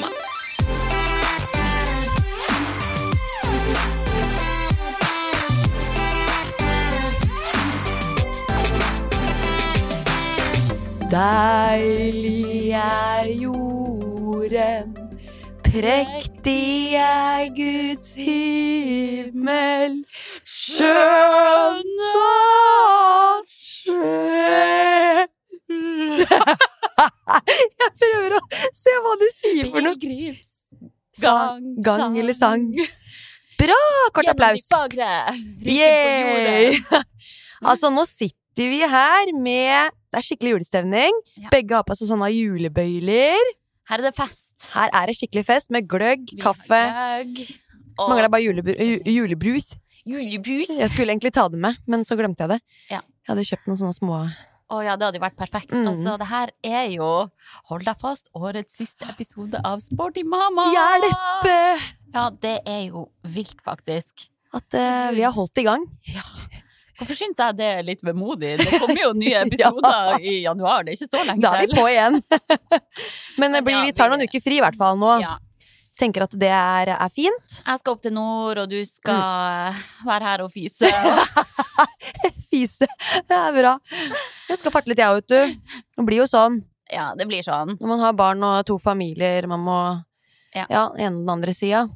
mamma. Deilig er jorden, prektig er Guds himmel, skjønn og sjø Jeg prøver å se hva de sier for noe. Pilegrims Sang, gang eller sang. Bra! Kort applaus. Altså, nå sitter vi her med Det er skikkelig julestemning. Begge har på seg sånne julebøyler. Her er det fest. Her er det skikkelig fest med gløgg, kaffe. Mangler bare julebru julebrus. julebrus. Jeg skulle egentlig ta det med, men så glemte jeg det. Ja. Jeg hadde kjøpt noen sånne små Å ja, det hadde jo vært perfekt. Mm. Altså, det her er jo, hold deg fast, årets siste episode av Sporty mamma! Hjelp! Ja, det er jo vilt, faktisk. At uh, vi har holdt i gang. Ja. Hvorfor syns jeg det er litt vemodig? Det kommer jo nye episoder i januar, det er ikke så lenge Da er vi på igjen. men blir, ja, vi tar noen uker fri i hvert fall nå. Ja. Tenker at det er, er fint. Jeg skal opp til nord, og du skal Mm. være her og fise. Fise. Det er bra. Jeg skal farte litt, jeg òg, vet du. Det blir jo sånn Ja, det blir sånn. når man har barn og to familier, man må Ja. Ja, ene den andre sida.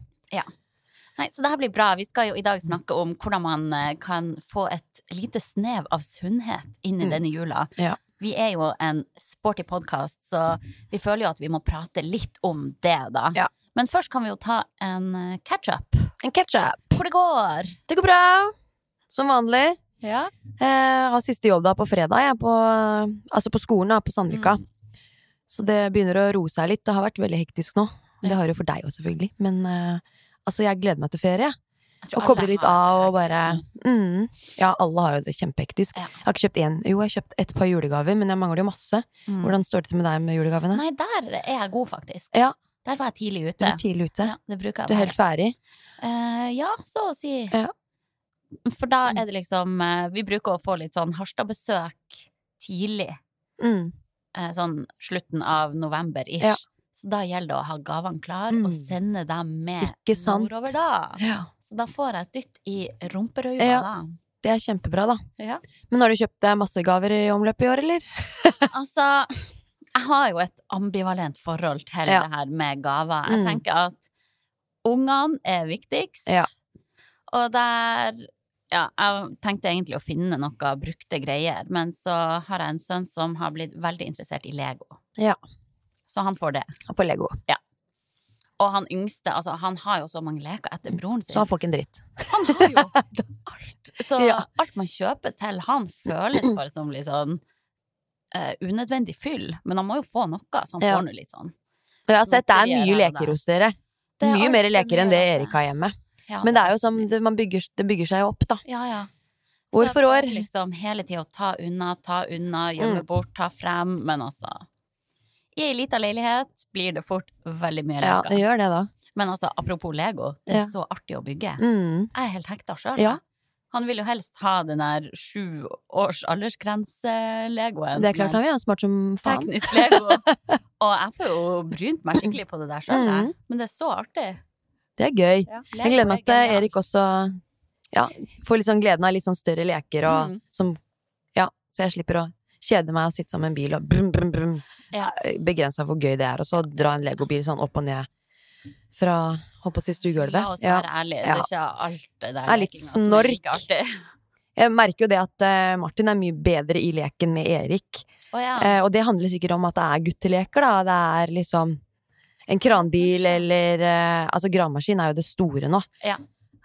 Nei, så det her blir bra. Vi skal jo i dag snakke om hvordan man eh, kan få et lite snev av sunnhet inn i Mm. denne jula. Ja. Vi er jo en sporty podkast, så vi føler jo at vi må prate litt om det, da. Ja. Men først kan vi jo ta en eh, catch-up. En ketchup. Hvor det går. Det går bra. Som vanlig. Ja. Jeg har siste jobb da på fredag, jeg, på, altså på skolen da, på Sandvika. Mm. Så det begynner å roe seg litt. Det har vært veldig hektisk nå. Det har jo for deg òg, selvfølgelig. Men uh, altså, jeg gleder meg til ferie. Og koble litt av og bare mm, Ja, alle har jo det kjempehektisk. Ja. Jeg har ikke kjøpt én Jo, jeg har kjøpt et par julegaver, men jeg mangler jo masse. Mm. Hvordan står det til med deg med julegavene? Nei, der er jeg god, faktisk. Ja. Der var jeg tidlig ute. Du er tidlig ute. Ja, Du er helt ferdig. Uh, ja, så å si. Ja. For da er det liksom eh, Vi bruker å få litt sånn Harstad-besøk tidlig. Mm. eh, Sånn slutten av november-ish. Ja. Så da gjelder det å ha gavene klare Mm. og sende dem med nordover da. Ja. Så da får jeg et dytt i rumperøya Ja. da. Det er kjempebra, da. Ja. Men har du kjøpt deg masse gaver i omløpet i år, eller? Altså, jeg har jo et ambivalent forhold til det her med gaver. Jeg Mm. tenker at ungene er viktigst. Og der Ja, jeg tenkte egentlig å finne noe brukte greier, men så har jeg en sønn som har blitt veldig interessert i Lego. Ja. Så han får det. Han får Lego. Og han yngste, altså han har jo så mange leker etter broren sin. Så han får ikke en dritt. Han har jo alt. Så Ja. alt man kjøper til han, føles bare som litt sånn uh, unødvendig fyll. Men han må jo få noe, så han Ja. får nå litt sånn. Jeg har sett det er mye leker hos dere. Er Mye mer leker enn det. Erik har hjemme. Ja, Men det er jo som det, man bygger, det bygger seg jo opp, da. Ja, ja. År for år. Liksom hele tida å ta unna, ta unna, gjemme Mm. bort, ta frem. Men altså I ei lita leilighet blir det fort veldig mye Ja, det gjør det, da. Men altså, apropos Lego, det er Ja. så artig å bygge. Mm. Jeg er helt hekta sjøl. Ja. Han vil jo helst ha den der sju års aldersgrense-legoen. Det er klart, han vil ha smart som faen. Teknisk Lego. Og jeg får jo brynt meg skikkelig på det der sjøl, Mm. men det er så artig. Det er gøy. Ja, Jeg gleder meg til er. Erik også ja, får litt sånn gleden av litt sånn større leker og Mm. som Ja, så jeg slipper å kjede meg og sitte som en bil og brum, brum, brum. Ja. Begrensa hvor gøy det er, og så dra en legobil sånn opp og ned fra holdt på å si stuegulvet. La oss være ærlige, det Ja. er ikke alt det der Det er litt snork. er. Jeg merker jo det at eh, Martin er mye bedre i leken med Erik. Oh, ja. Eh, og det handler sikkert om at det er gutteleker, da. Det er liksom en kranbil eller eh, Altså, gravemaskin er jo det store nå. Ja.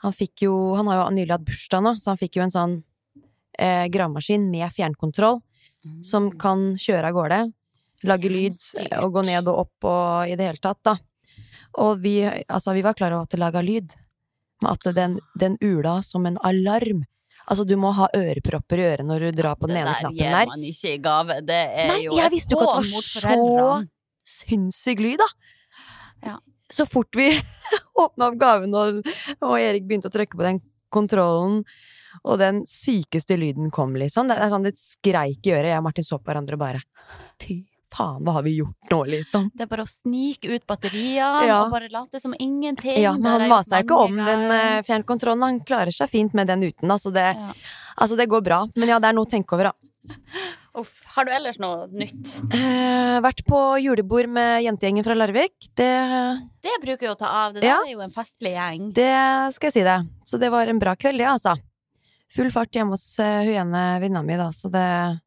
Han fikk jo Han har jo nylig hatt bursdag nå, så han fikk jo en sånn eh, gravemaskin med fjernkontroll som kan kjøre av gårde. Lage lyd Fjernstyrt. og gå ned og opp og i det hele tatt, da. Og vi, altså, vi var klar over at det laga lyd. Men at den, den ula som en alarm. Altså, du må ha ørepropper i øret når du drar på den ene knappen der. Det der. man ikke i gave. Det er Nei, jo jeg visste jo ikke at det var så foreldrene. sinnssyk lyd, da. Ja. Så fort vi åpna opp gaven, og, og Erik begynte å trykke på den kontrollen, og den sykeste lyden kom, liksom. Det er sånn det skreik i øret. Jeg og Martin så på hverandre og bare Fy faen, hva har vi gjort nå, liksom? Det er bare å snike ut batteriene Ja. og bare late som ingenting. Ja, men han er maser ikke om den eh, fjernkontrollen. Han klarer seg fint med den uten, altså det, Ja. altså det går bra. Men ja, det er noe å tenke over, da. Uff. Har du ellers noe nytt? Eh, vært på julebord med jentegjengen fra Larvik. Det Det bruker jo å ta av. Det Ja. er jo en festlig gjeng. Det skal jeg si det. Så det var en bra kveld, det, altså. Full fart hjemme hos uh, hun ene venninna mi, da, så det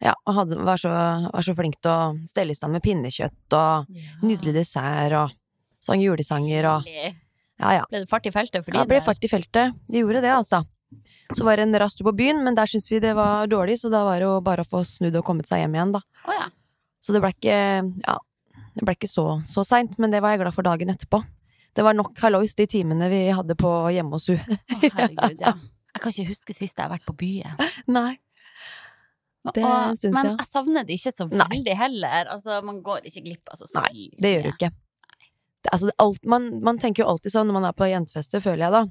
Ja, hadde, var, så, var så flink til å stelle i stand med pinnekjøtt og nydelig dessert og sang julesanger og Ja, ja. Ble det fart i feltet for Ja, din det ble del? fart i feltet. De gjorde det, altså. Så var det en rast på byen, men der syntes vi det var dårlig, så da var det jo bare å få snudd og kommet seg hjem igjen, da. Oh, ja. Så det ble ikke Ja, det ble ikke så, så seint, men det var jeg glad for dagen etterpå. Det var nok hallois de timene vi hadde på hjemme hos henne. Å, herregud, ja. Jeg kan ikke huske sist jeg har vært på byen. Nei. Det syns jeg. men jeg. savner det ikke så Nei. veldig heller. Altså, man går ikke glipp av så sykt Nei, Det gjør du ikke. Det, altså, alt, man, man tenker jo alltid sånn når man er på jentefester, føler jeg da,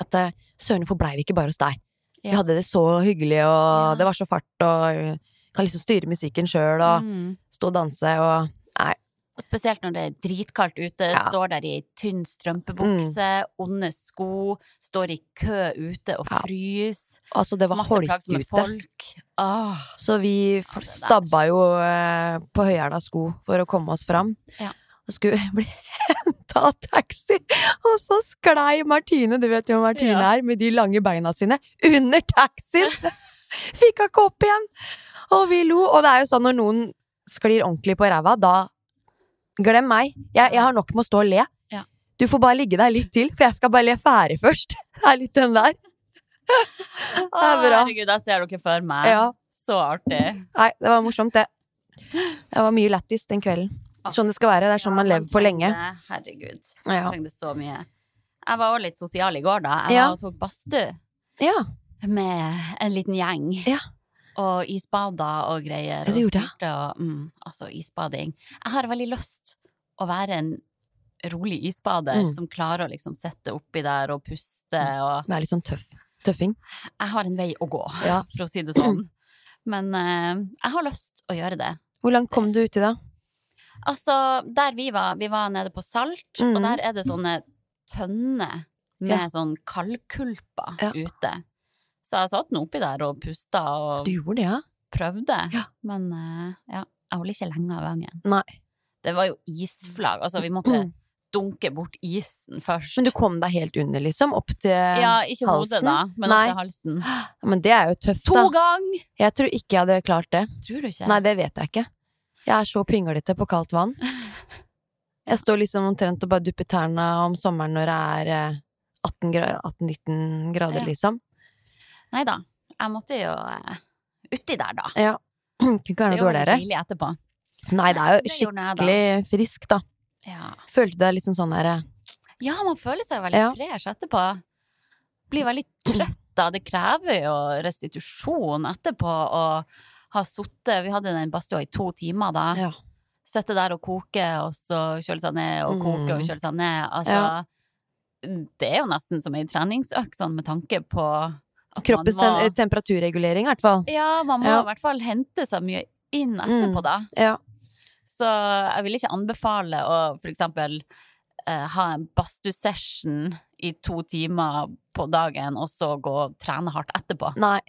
at eh, søren, hvorfor blei vi ikke bare hos deg? Vi hadde det så hyggelig, og Ja. det var så fart, og kan liksom styre musikken sjøl, og Mm. stå og danse, og Nei. Og Spesielt når det er dritkaldt ute, Ja. står der i tynn strømpebukse, onde sko, står i kø ute og Ja. fryser. Altså, det var Masse holk plagsomme ute. folk. Så vi Ja, stabba jo eh, på høyhæla sko for å komme oss fram. Ja. Og skulle bli henta av taxi, og så sklei Martine, du vet jo hvem Martine Ja. er, med de lange beina sine, under taxien! Fikk henne ikke opp igjen! Og vi lo. Og det er jo sånn når noen sklir ordentlig på ræva, da Glem meg. Jeg, jeg har nok med å stå og le. Ja. Du får bare ligge der litt til, for jeg skal bare le ferdig først. Det er litt den der. Det er bra. herregud, Da ser dere for meg. Ja. Så artig. Nei, det var morsomt, det. Det var mye lættis den kvelden. Sånn det skal være. Det er sånn man lever på lenge. Herregud. Jeg trengte så mye. Jeg var også litt sosial i går, da. Jeg Ja. var og tok badstue Ja. med en liten gjeng. Ja. Og isbader og greier. Og styrte og mm, Altså, isbading. Jeg har veldig lyst å være en rolig isbader Mm. som klarer å liksom sitte oppi der og puste og Være litt sånn tøff. Tøffing. Jeg har en vei å gå, Ja. for å si det sånn. Men uh, jeg har lyst å gjøre det. Hvor langt kom du uti da? Altså, der vi var, vi var nede på Salt, mm. og der er det sånne tønner med Ja. sånn kaldkulper Ja. ute. Så jeg satt nå oppi der og pusta og Du gjorde det, ja? prøvde. Ja. Men eh, ja, jeg holder ikke lenge av gangen. Nei. Det var jo isflagg. Altså, vi måtte dunke bort isen først. Men du kom deg helt under, liksom? Opp til ja, ikke hodet, halsen? da, men Nei. opp til halsen. Ja, Men det er jo tøft, da. To ganger! Jeg tror ikke jeg hadde klart det. Tror du ikke? Nei, det vet jeg ikke. Jeg er så pinglete på kaldt vann. Jeg står liksom omtrent og bare dupper tærne om sommeren når det er eh, 18 gra- 18-19 grader, Ja. liksom. Nei da. Jeg måtte jo uh, uti der, da. Ja. Kunne ikke være noe dårligere. Det deilig etterpå. Nei, det er jo det skikkelig jeg da. frisk, da. Ja. Følte deg liksom sånn der Ja, man føler seg veldig Ja. fresh etterpå. Blir veldig trøtt da. Det krever jo restitusjon etterpå å ha sittet Vi hadde den badstua i to timer da. Ja. Sitte der og koke, og så kjøle seg ned, og koke og Mm. kjøle seg ned. Altså Ja. Det er jo nesten som ei treningsøkt, sånn med tanke på Kroppens må tem temperaturregulering, i hvert fall. Ja, man må Ja. i hvert fall hente seg mye inn etterpå, Mm. da. Ja. Så jeg vil ikke anbefale å for eksempel eh, ha en badstusession i to timer på dagen, og så gå og trene hardt etterpå. Nei.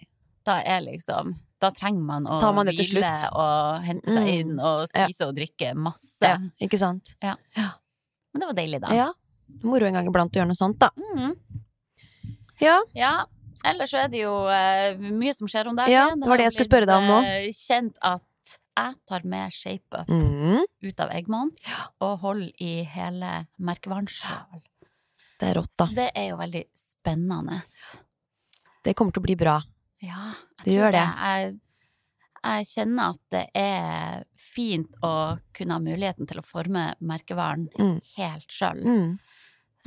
Da er liksom Da trenger man å man hvile og hente seg Mm. inn og Ja. spise og drikke masse. Ja, ikke sant? Men det var deilig, da. Ja. Moro en gang iblant å gjøre noe sånt, da. Mm. Ja. ja. Ellers så er det jo uh, mye som skjer om dagen. Ja, det var det jeg skulle spørre deg om nå. eh, kjent at jeg tar med ShapeUp Mm. ut av Eggmont og holder i hele merkevaren sjøl. Det er rått, da. Så det er jo veldig spennende. Det kommer til å bli bra. Ja, Det gjør det. Jeg, jeg kjenner at det er fint å kunne ha muligheten til å forme merkevaren Mm. helt sjøl. Mm.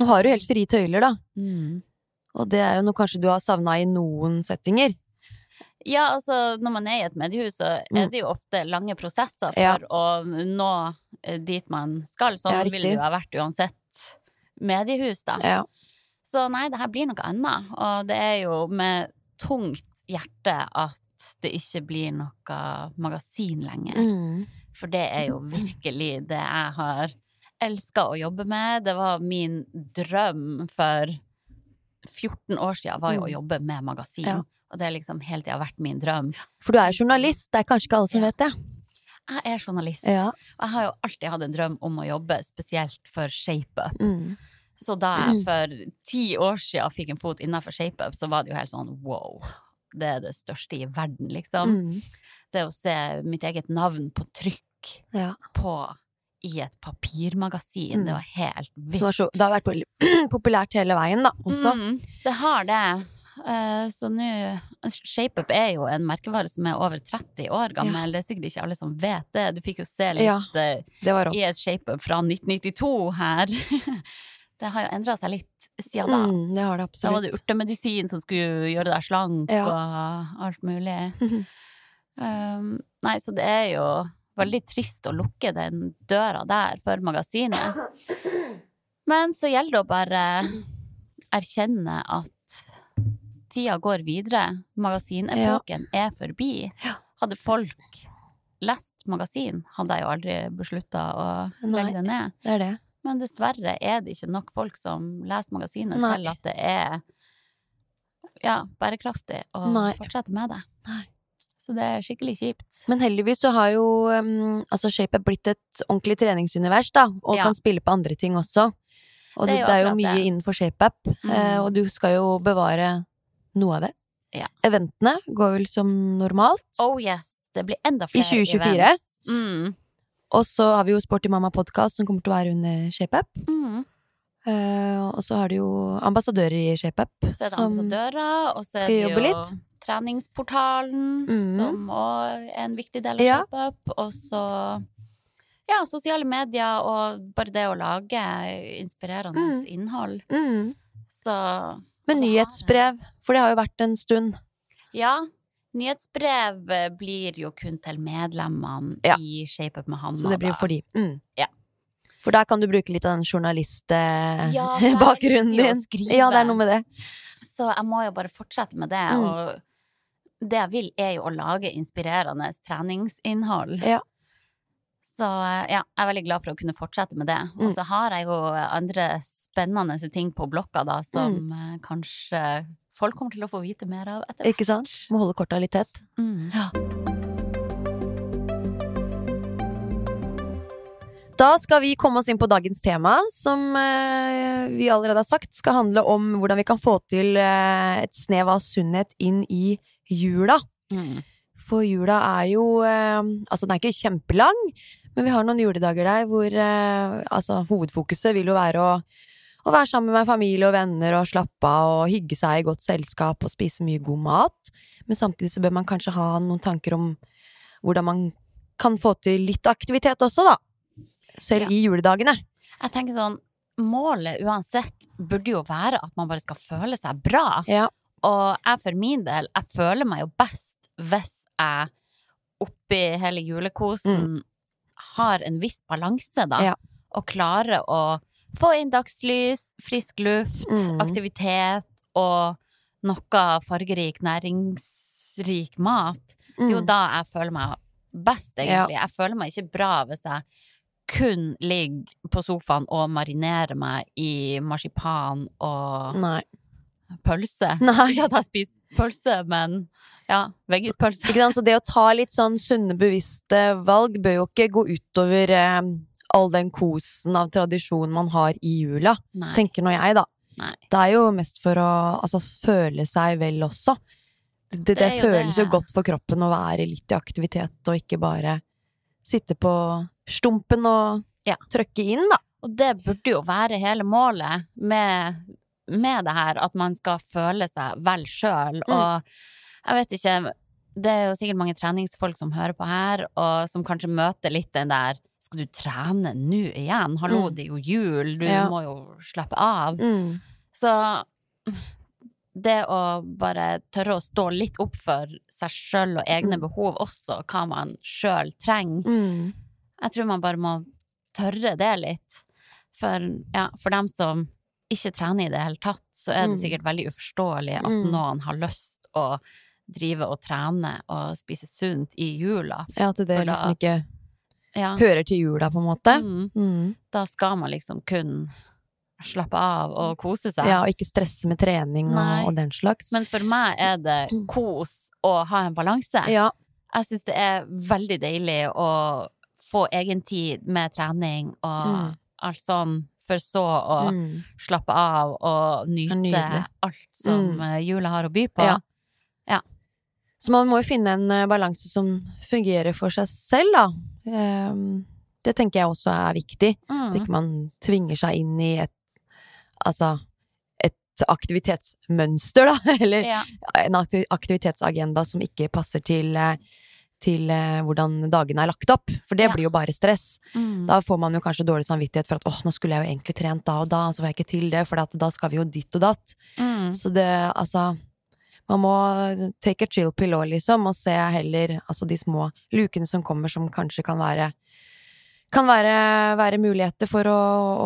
Nå har du helt frie tøyler, da. Mm. Og det er jo noe kanskje du har savna i noen settinger. Ja, altså når man er i et mediehus, så er Mm. det jo ofte lange prosesser for Ja. å nå eh, dit man skal. Sånn Ja, ville det jo ha vært uansett mediehus, da. Ja. Så nei, det her blir noe annet. Og det er jo med tungt hjerte at det ikke blir noe magasin lenger. Mm. For det er jo virkelig det jeg har elska å jobbe med. Det var min drøm for 14 år siden, var jo å Mm. jobbe med magasin. Ja. Og det er liksom hele tida vært min drøm. For du er journalist, det er kanskje ikke alle som Ja. vet det. Jeg er journalist, Ja. og jeg har jo alltid hatt en drøm om å jobbe spesielt for ShapeUp. Mm. Så da jeg for ti år siden fikk en fot innafor ShapeUp, så var det jo helt sånn wow. Det er det største i verden, liksom. Mm. Det å se mitt eget navn på trykk Ja. på i et papirmagasin, Mm. det var helt vilt. så, det har vært populært hele veien, da, også. Mm, det har det. Eh, så nå ShapeUp er jo en merkevare som er over 30 år gammel. Det er sikkert ikke alle som vet det. Du fikk jo se litt Ja. eh, i et. ShapeUp fra 1992 her. det har jo endra seg litt siden da. Mm, det har det absolutt. Da var det urtemedisin som skulle gjøre deg slank Ja. og alt mulig. Um, nei, så det er jo veldig trist å lukke den døra der for magasinet. Men så gjelder det å bare erkjenne at tida går videre. Magasinepoken er forbi. Hadde folk lest magasin, hadde jeg jo aldri beslutta å Nei. legge det ned. Det er det. Men dessverre er det ikke nok folk som leser magasinet Nei. til at det er ja, bærekraftig å Nei. fortsette med det. Nei. Så det er skikkelig kjipt. Men heldigvis så har jo um, altså ShapeUp blitt et ordentlig treningsunivers, da, og Ja. kan spille på andre ting også. Og Det det, det er jo mye det. innenfor ShapeUp, eh, Mm. og du skal jo bevare noe av det. Ja. Eventene går vel som normalt. Oh yes, det blir enda flere I 2024? events. Mm. Og så har vi jo Sporty Mamma podkast som kommer til å være under ShapeUp. Mm. Uh, og så har du jo ambassadører i ShapeUp. Så er skal jobbe jo litt. treningsportalen, mm. som òg er en viktig del av Ja. ShapeUp. Og så ja, sosiale medier og bare det å lage inspirerende Mm. innhold. Mm. Så har nyhetsbrev, for det har jo vært en stund. Ja. Nyhetsbrev eh, blir jo kun til medlemmene Ja. i ShapeUp med Hanna. Så det blir for de. Mm. Ja. For der kan du bruke litt av den journalistbakgrunnen Ja, din. Ja, det er noe med det. Så jeg må jo bare fortsette med det. Mm. Og det jeg vil, er jo å lage inspirerende treningsinnhold. Ja. Så ja, jeg er veldig glad for å kunne fortsette med det. Og Mm. så har jeg jo andre spennende ting på blokka, da, som Mm. eh, kanskje folk kommer til å få vite mer av etter hvert. Ikke sant? Må holde korta litt tett. Mm. Da skal vi komme oss inn på dagens tema, som eh, vi allerede har sagt skal handle om hvordan vi kan få til eh, et snev av sunnhet inn i jula. Mm. For jula er jo eh, Altså, den er ikke kjempelang, men vi har noen juledager der hvor altså, hovedfokuset vil jo være å, å være sammen med familie og venner og slappe av og hygge seg i godt selskap og spise mye god mat. Men samtidig så bør man kanskje ha noen tanker om hvordan man kan få til litt aktivitet også, da. Selv Ja. i juledagene. Jeg tenker sånn, målet uansett burde jo være at man bare skal føle seg bra. Ja. Og jeg for min del, jeg føler meg jo best hvis jeg oppi hele julekosen har en viss balanse, da. Mm. Ja. Og klarer å få inn dagslys, frisk luft, Mm. aktivitet og noe fargerik, næringsrik mat. Det er jo Mm. da jeg føler meg best, egentlig. Jeg føler meg ikke bra hvis jeg kun ligger på sofaen og marinerer meg i marsipan og Nei. pølse. Nei. Ikke at jeg spiser pølse, men ja, veggispølse. Så. Så det å ta litt sånn sunne, bevisste valg bør jo ikke gå utover eh, all den kosen av tradisjon man har i jula, Nei. tenker nå jeg, da. Nei. Det er jo mest for å altså, føle seg vel også. Det, det, Det er jo føles det. jo godt for kroppen å være litt i aktivitet, og ikke bare sitte på stumpen og Ja. trøkke inn, da. Og det burde jo være hele målet med, med det her, at man skal føle seg vel sjøl. Mm. Og jeg vet ikke, det er jo sikkert mange treningsfolk som hører på her, og som kanskje møter litt den der Skal du trene nå igjen? Hallo, Mm. det er jo jul, du Ja. må jo slappe av. Mm. Så det å bare tørre å stå litt opp for seg sjøl og egne Mm. behov også, hva man sjøl trenger, Mm. jeg tror man bare må tørre det litt. For, ja, for dem som ikke trener i det hele tatt, så er det Mm. sikkert veldig uforståelig at Mm. noen har lyst å drive og trene og spise sunt i jula. Ja, at det er liksom ikke Ja, hører til jula, på en måte. mm, Mm. da skal man liksom kun slappe av og kose seg. Ja, og ikke stresse med trening og, og den slags. Men for meg er det kos å ha en balanse. ja, Jeg syns det er veldig deilig å få egen tid med trening og Mm. alt sånn, for så å mm. slappe av og nyte alt som Mm. eh, jula har å by på. Ja. Så man må jo finne en eh, balanse som fungerer for seg selv, da. Ehm, det tenker jeg også er viktig. At Mm. ikke man tvinger seg inn i et Altså et aktivitetsmønster, da. Eller Ja. en aktivitetsagenda som ikke passer til eh, til eh, hvordan dagene er lagt opp. For det Ja. blir jo bare stress. Mm. Da får man jo kanskje dårlig samvittighet for at åh, nå skulle jeg jo egentlig trent da og da, så får jeg ikke til det, for da skal vi jo ditt og datt. Mm. Så det, altså Man må take a chill pill òg, liksom, og se heller altså de små lukene som kommer, som kanskje kan være kan være, være muligheter for å,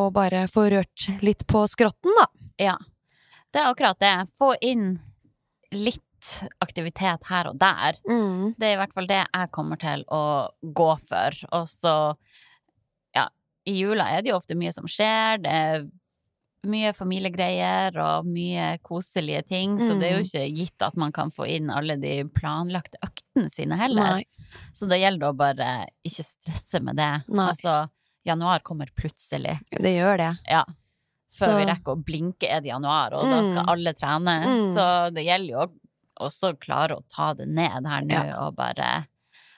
å bare få rørt litt på skrotten, da. Ja. Det er akkurat det. Få inn litt aktivitet her og der. Mm. Det er i hvert fall det jeg kommer til å gå for. Og så, ja, i jula er det jo ofte mye som skjer. Det er mye familiegreier og mye koselige ting, så det er jo Mm. ikke gitt at man kan få inn alle de planlagte øktene sine heller. Nei. Så det gjelder å bare ikke stresse med det. Nei. Altså, januar kommer plutselig. Det gjør det. Ja. Før Så- vi rekker å blinke er det januar, og da skal Mm. alle trene. Mm. Så det gjelder jo også å klare å ta det ned her nå, Ja. og bare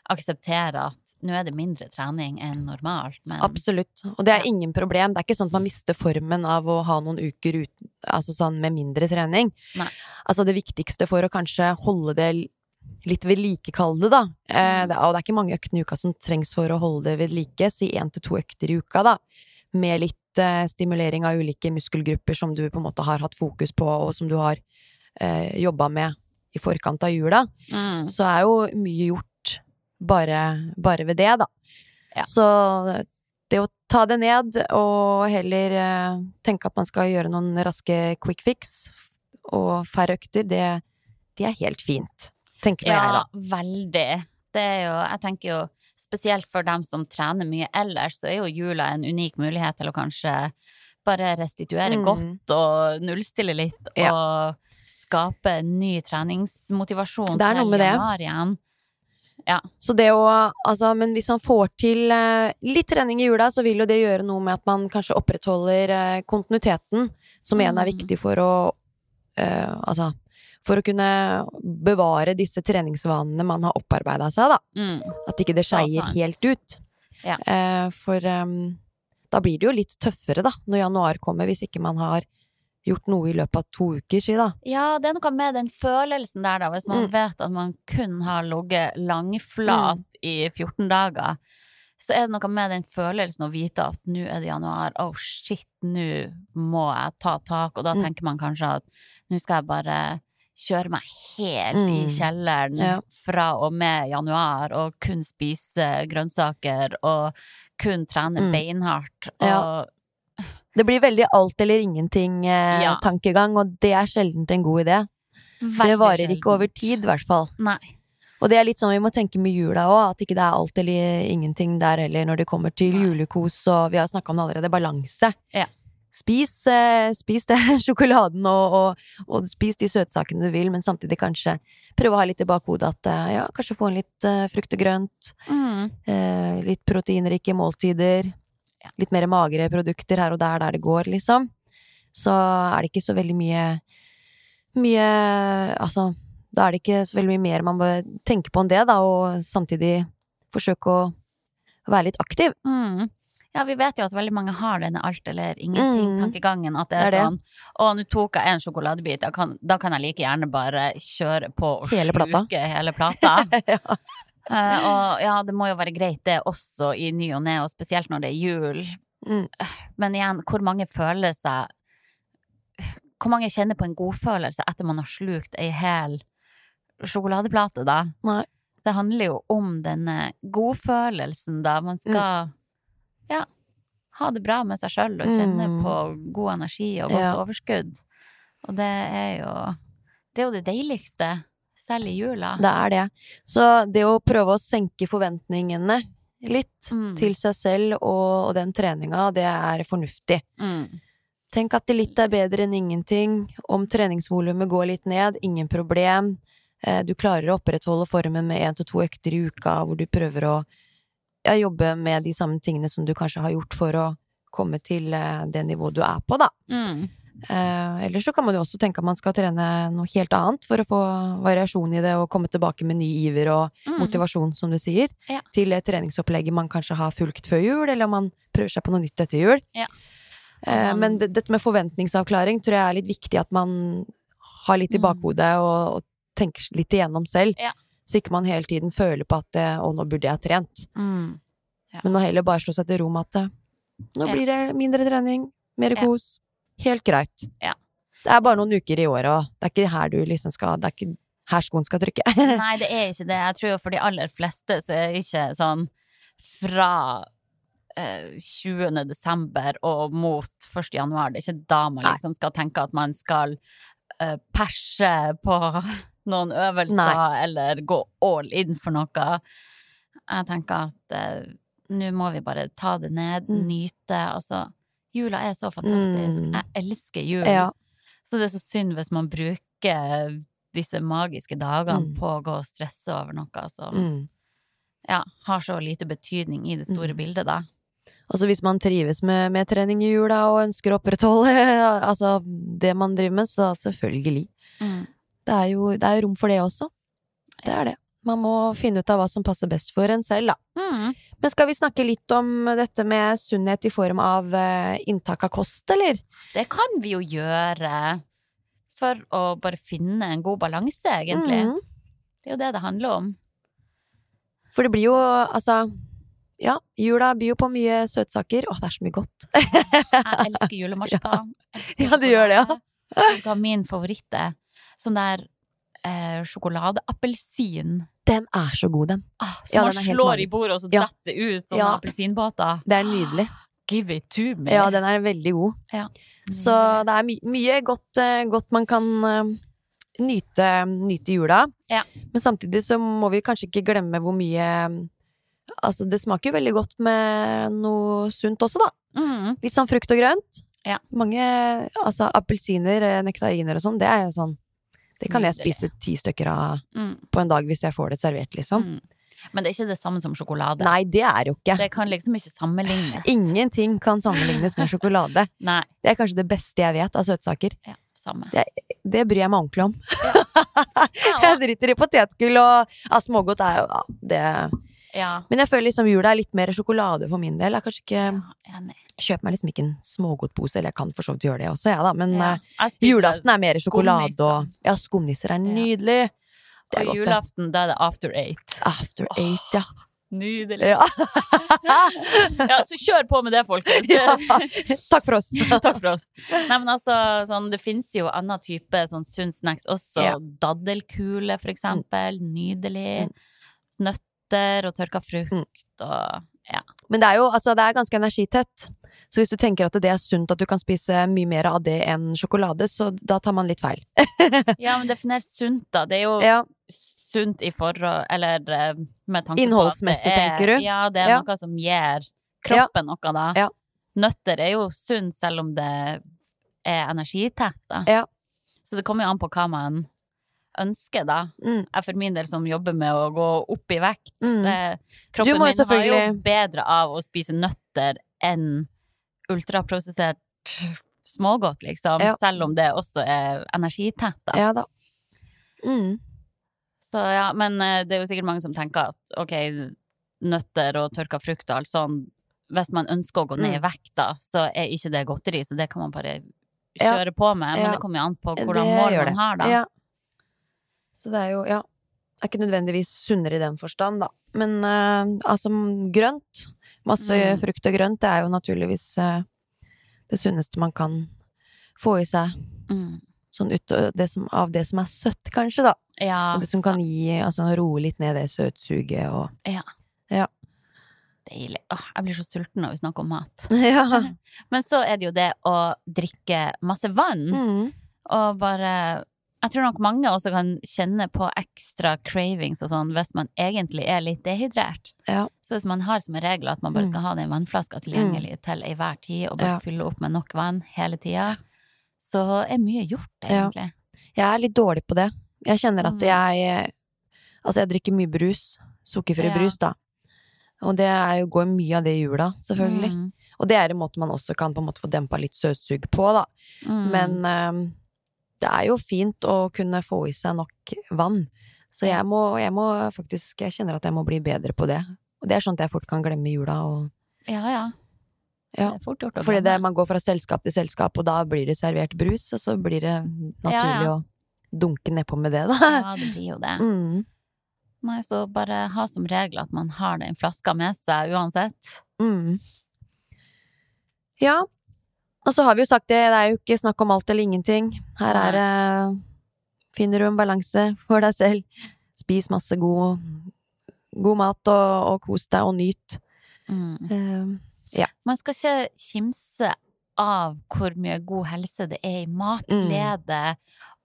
akseptere at nå er det mindre trening enn normalt, men Absolutt. Og det er ingen problem. Det er ikke sånn at man mister formen av å ha noen uker uten, altså sånn med mindre trening. Nei. Altså det viktigste for å kanskje holde det litt ved like, kall det, da. Eh, det, og det er ikke mange øktene i uka som trengs for å holde det ved like. Si én til to økter i uka, da. Med litt eh, stimulering av ulike muskelgrupper som du på en måte har hatt fokus på, og som du har eh, jobba med i forkant av jula mm. så er jo mye gjort bare, bare ved det, da. Ja. Så det å ta det ned, og heller eh, tenke at man skal gjøre noen raske quick fix, og færre økter, det, det er helt fint. Tenker nå jeg, Ja, da. veldig. Det er jo, jeg tenker jo spesielt for dem som trener mye ellers, så er jo jula en unik mulighet til å kanskje bare restituere Mm. godt og nullstille litt, Ja. og skape ny treningsmotivasjon er til januar igjen. Så det å Altså, men hvis man får til eh, litt trening i jula, så vil jo det gjøre noe med at man kanskje opprettholder eh, kontinuiteten, som igjen er Mm. viktig for å eh, Altså for å kunne bevare disse treningsvanene man har opparbeida seg, da. Mm. At ikke det skeier helt ut. Ja. Eh, for um, da blir det jo litt tøffere, da, når januar kommer, hvis ikke man har gjort noe i løpet av to uker, si da. Ja, det er noe med den følelsen der, da, hvis man Mm. vet at man kun har ligget langflat i 14 dager. Så er det noe med den følelsen å vite at nå er det januar, oh shit, nå må jeg ta tak, og da Mm. tenker man kanskje at nå skal jeg bare kjøre meg helt i Mm. kjelleren Ja. fra og med januar, og kun spise grønnsaker, og kun trene Mm. beinhardt, og Ja. Det blir veldig alt eller ingenting-tankegang, og det er sjelden en god idé. Det varer varer ikke over tid, i hvert fall. Nei. Og det er litt sånn vi må tenke med jula òg, at ikke det er alt eller ingenting der heller når det kommer til Nei. julekos, og vi har snakka om det allerede, balanse. Ja. Spis, eh, spis det sjokoladen og, og, og spis de søtsakene du vil, men samtidig kanskje prøve å ha litt i bakhodet at eh, ja, kanskje få en litt eh, frukt og grønt, Mm. eh, litt proteinrike måltider, Ja. Litt mer magre produkter her og der der det går, liksom. Så er det ikke så veldig mye mye Altså, da er det ikke så veldig mye mer man bør tenke på enn det, da, og samtidig forsøke å være litt aktiv. Mm. Ja, vi vet jo at veldig mange har denne alt eller Mm. ingenting-tankegangen. At det er, Det er det. sånn Å, nå tok jeg en sjokoladebit, da kan, da kan jeg like gjerne bare kjøre på og Hele plata. sluke hele plata. ja. Eh, og ja, det må jo være greit det også i ny og ne, og spesielt når det er jul. Mm. Men igjen, hvor mange føler seg Hvor mange kjenner på en godfølelse etter man har slukt ei hel sjokoladeplate, da? Nei. Det handler jo om denne godfølelsen, da. Man skal ja, ha det bra med seg sjøl og kjenne Mm. på god energi og godt Ja. overskudd. Og det er jo Det er jo det deiligste, selv i jula. Det er det. Så det å prøve å senke forventningene litt Mm. til seg selv og, og den treninga, det er fornuftig. Mm. Tenk at det litt er bedre enn ingenting. Om treningsvolumet går litt ned, ingen problem. Eh, Du klarer å opprettholde formen med én til to økter i uka, hvor du prøver å jobbe med de samme tingene som du kanskje har gjort for å komme til eh, det nivået du er på, da. Mm. Eh, Ellers så kan man jo også tenke at man skal trene noe helt annet for å få variasjon i det og komme tilbake med ny iver og Mm. motivasjon, som du sier, Ja. til det treningsopplegget man kanskje har fulgt før jul, eller om man prøver seg på noe nytt etter jul. Ja. Eh, Altså- Men det, dette med forventningsavklaring tror jeg er litt viktig at man har litt i Mm. bakhodet og, og tenker litt igjennom selv, Ja. så ikke man hele tiden føler på at eh, 'å, nå burde jeg ha trent', Mm. Ja. men å heller bare slå seg til ro med at eh, 'nå blir det mindre trening, mer kos', helt greit'. Ja. Det er bare noen uker i året, og det er ikke her du liksom skal Det er ikke her skoen skal trykke. Nei, det er ikke det. Jeg tror for de aller fleste så er det ikke sånn fra eh, 20. desember og mot 1. januar. Det er ikke da man liksom skal tenke at man skal eh, perse på noen øvelser Nei. eller gå all in for noe. Jeg tenker at eh, nå må vi bare ta det ned, Mm. nyte. Altså, jula er så fantastisk. Mm. Jeg elsker jul. ja. Så det er så synd hvis man bruker disse magiske dagene Mm. på å gå og stresse over noe som Mm. ja, har så lite betydning i det store Mm. bildet, da. Og så hvis man trives med, med trening i jula og ønsker å opprettholde altså, det man driver med, så selvfølgelig. Det er jo det er rom for det også. Det er det. Man må finne ut av hva som passer best for en selv, da. Mm. Men skal vi snakke litt om dette med sunnhet i form av eh, inntak av kost, eller? Det kan vi jo gjøre for å bare finne en god balanse, egentlig. Mm. Det er jo det det handler om. For det blir jo, altså Ja, jula byr jo på mye søtsaker. Å, det er så mye godt. Jeg elsker julemarsipan. Ja. Ja, du gjør det, ja. Det hva min favoritt er? Sånn der eh, sjokoladeappelsin. Den er så god, den. Ah, Ja, som man den slår i bordet, og så Ja. detter det ut sånne Ja. appelsinbåter. Det er nydelig. Give it to me. Ja, den er veldig god. Ja. Så det er my mye godt, eh, godt man kan eh, nyte, nyte jula. Ja. Men samtidig så må vi kanskje ikke glemme hvor mye Altså, det smaker jo veldig godt med noe sunt også, da. Mm. Litt sånn frukt og grønt. Ja. Mange altså appelsiner, eh, nektariner og sånn, det er jo sånn Det kan jeg spise ti stykker av Mm. på en dag hvis jeg får det servert, liksom. Mm. Men det er ikke det samme som sjokolade. Nei, det er jo ikke. Det kan liksom ikke sammenlignes. Ingenting kan sammenlignes med sjokolade. Nei. Det er kanskje det beste jeg vet av søtsaker. Ja, samme. Det bryr jeg meg ordentlig om. Ja, Jeg og- driter i potetgull og ja, smågodt er jo ja, det ja. Men jeg føler liksom jula er litt mer sjokolade for min del. Jeg kanskje ikke ja, kjøper meg liksom ikke en smågodtpose, eller jeg kan for så vidt gjøre det også, jeg da, men Ja. eh, Jeg julaften er mer sjokolade og Ja, skumnisser er nydelig. Det er Og godt, julaften, da er det after eight. After eight, ja. Nydelig. Ja. Ja, så kjør på med det, folkens. ja. Takk for oss. Takk for oss. Nei, men altså, sånn, det finnes jo annen type sånn sunn snacks også. Ja. Daddelkule, for eksempel. Nydelig. Nøtter og tørka frukt og ja. Men det er jo altså, det er ganske energitett. Så hvis du tenker at det er sunt at du kan spise mye mer av det enn sjokolade, så da tar man litt feil. Ja, men definer sunt, da. Det er jo Ja, sunt i forhold Eller eh, med tanke Innholdsmessig, på at det er, tenker du? Ja, det er Ja. noe som gir kroppen noe, da. Ja. Nøtter er jo sunt selv om det er energitett, da. Ja. Så det kommer jo an på hva man ønsker, da. mm. Jeg for min del som jobber med å gå opp i vekt. Mm. Det, kroppen min selvfølgelig... har jo bedre av å spise nøtter enn ultraprosessert smågodt, liksom. Ja. Selv om det også er energitett, da. ja da. Mm. Så ja, men eh, det er jo sikkert mange som tenker at ok, nøtter og tørka frukt og alt sånn hvis man ønsker å gå ned i Mm. vekt, da, så er ikke det godteri, så det kan man bare Ja. kjøre på med. Men Ja. det kommer jo an på hvordan mål man har, da. Ja. Så det er jo, ja Er ikke nødvendigvis sunnere i den forstand, da. Men uh, altså, grønt Masse Mm. frukt og grønt det er jo naturligvis uh, det sunneste man kan få i seg. Mm. Sånn ut det som, av det som er søtt, kanskje, da. Ja, Og det som kan gi Altså roe litt ned det søtsuget og deilig. Åh, jeg blir så sulten når vi snakker om mat. Ja. Men så er det jo det å drikke masse vann, Mm. og bare Jeg tror nok mange også kan kjenne på ekstra cravings og sånn hvis man egentlig er litt dehydrert. Ja. Så hvis man har som en regel at man bare skal Mm. ha den vannflaska tilgjengelig til enhver tid, og bare Ja. fylle opp med nok vann hele tida, så er mye gjort, Ja. egentlig. Jeg er litt dårlig på det. Jeg kjenner at Mm. jeg Altså, jeg drikker mye brus. Sukkerfri Ja. brus, da. Og det er jo, går mye av det i jula, selvfølgelig. Mm. Og det er en måte man også kan på en måte få dempa litt søtsug på, da. Mm. Men ehm, det er jo fint å kunne få i seg nok vann. Så jeg må, jeg må faktisk Jeg kjenner at jeg må bli bedre på det. Og det er sånn at jeg fort kan glemme jula og Ja, ja. Ja. Det fort gjort å Fordi det, man går fra selskap til selskap, og da blir det servert brus, og så blir det naturlig Ja, ja. å dunke nedpå med det, da. Ja, det blir jo det. Mm. Nei, så bare ha som regel at man har den flaska med seg uansett. Mm. Ja. Og så har vi jo sagt det, det er jo ikke snakk om alt eller ingenting. Her er det Finner du en balanse for deg selv. Spis masse god, god mat, og, og kos deg, og nyt. Mm. Eh, Man skal ikke kimse av hvor mye god helse det er i matglede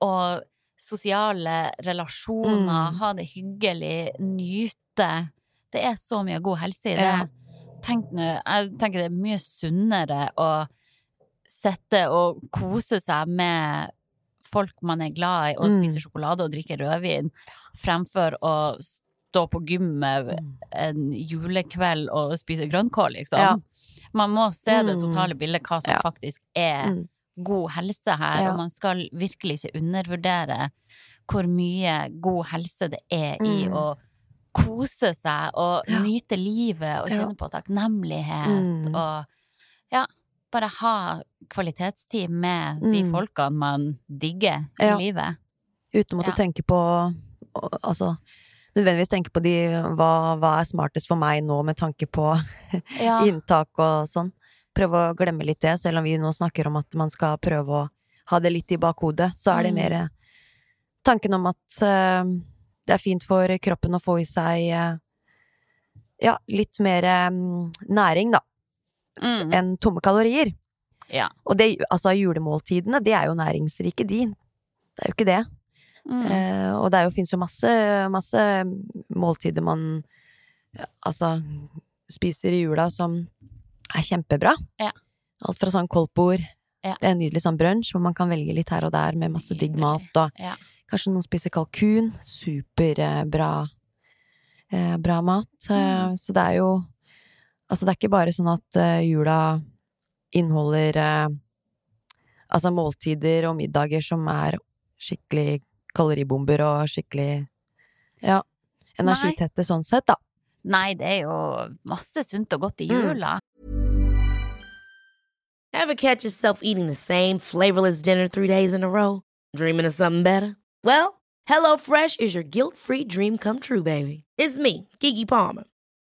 og sosiale relasjoner, Mm. ha det hyggelig, nyte. Det er så mye god helse i det. Ja. Tenk nå, jeg tenker det er mye sunnere å sitte og kose seg med folk man er glad i, og Mm. spise sjokolade og drikke rødvin, fremfor å stå på gymmet en julekveld og spise grønnkål, liksom. Ja. Man må se det Mm. totale bildet, hva som Ja. faktisk er Mm. god helse her, Ja. og man skal virkelig ikke undervurdere hvor mye god helse det er i Mm. å kose seg og nyte livet og kjenne på takknemlighet Mm. og ja, bare ha kvalitetstid med de Mm. folkene man digger i Ja. livet. Uten å måtte Ja. tenke på Altså nødvendigvis tenke på de hva, hva er smartest for meg nå med tanke på Ja. inntak og sånn. Prøve å glemme litt det, selv om vi nå snakker om at man skal prøve å ha det litt i bakhodet, så er det Mm. mer eh, tanken om at uh, det er fint for kroppen å få i seg uh, ja, litt mer um, næring, da, Mm. enn tomme kalorier. Ja. Og det, altså julemåltidene, de er jo næringsrike, de. Det er jo ikke det. Mm. Eh, og det fins jo, masse, masse måltider man altså spiser i jula som er kjempebra. Ja. Alt fra sånn koldtbord Ja. Det er en nydelig sånn brunsj hvor man kan velge litt her og der med masse digg mat, og Ja. kanskje noen spiser kalkun. Superbra eh, bra mat. Eh, Mm. Så det er jo Altså, det er ikke bare sånn at eh, jula inneholder eh, altså måltider og middager som er skikkelig kaloribomber og skikkelig ja, energitette sånn sett, da. Nei, det er jo masse sunt og godt i Mm. jula. Ever catch yourself eating the same flavorless dinner three days in a row? Dreaming of something better? Well, HelloFresh is your guilt free dream come true, baby. It's me, Gigi Palmer.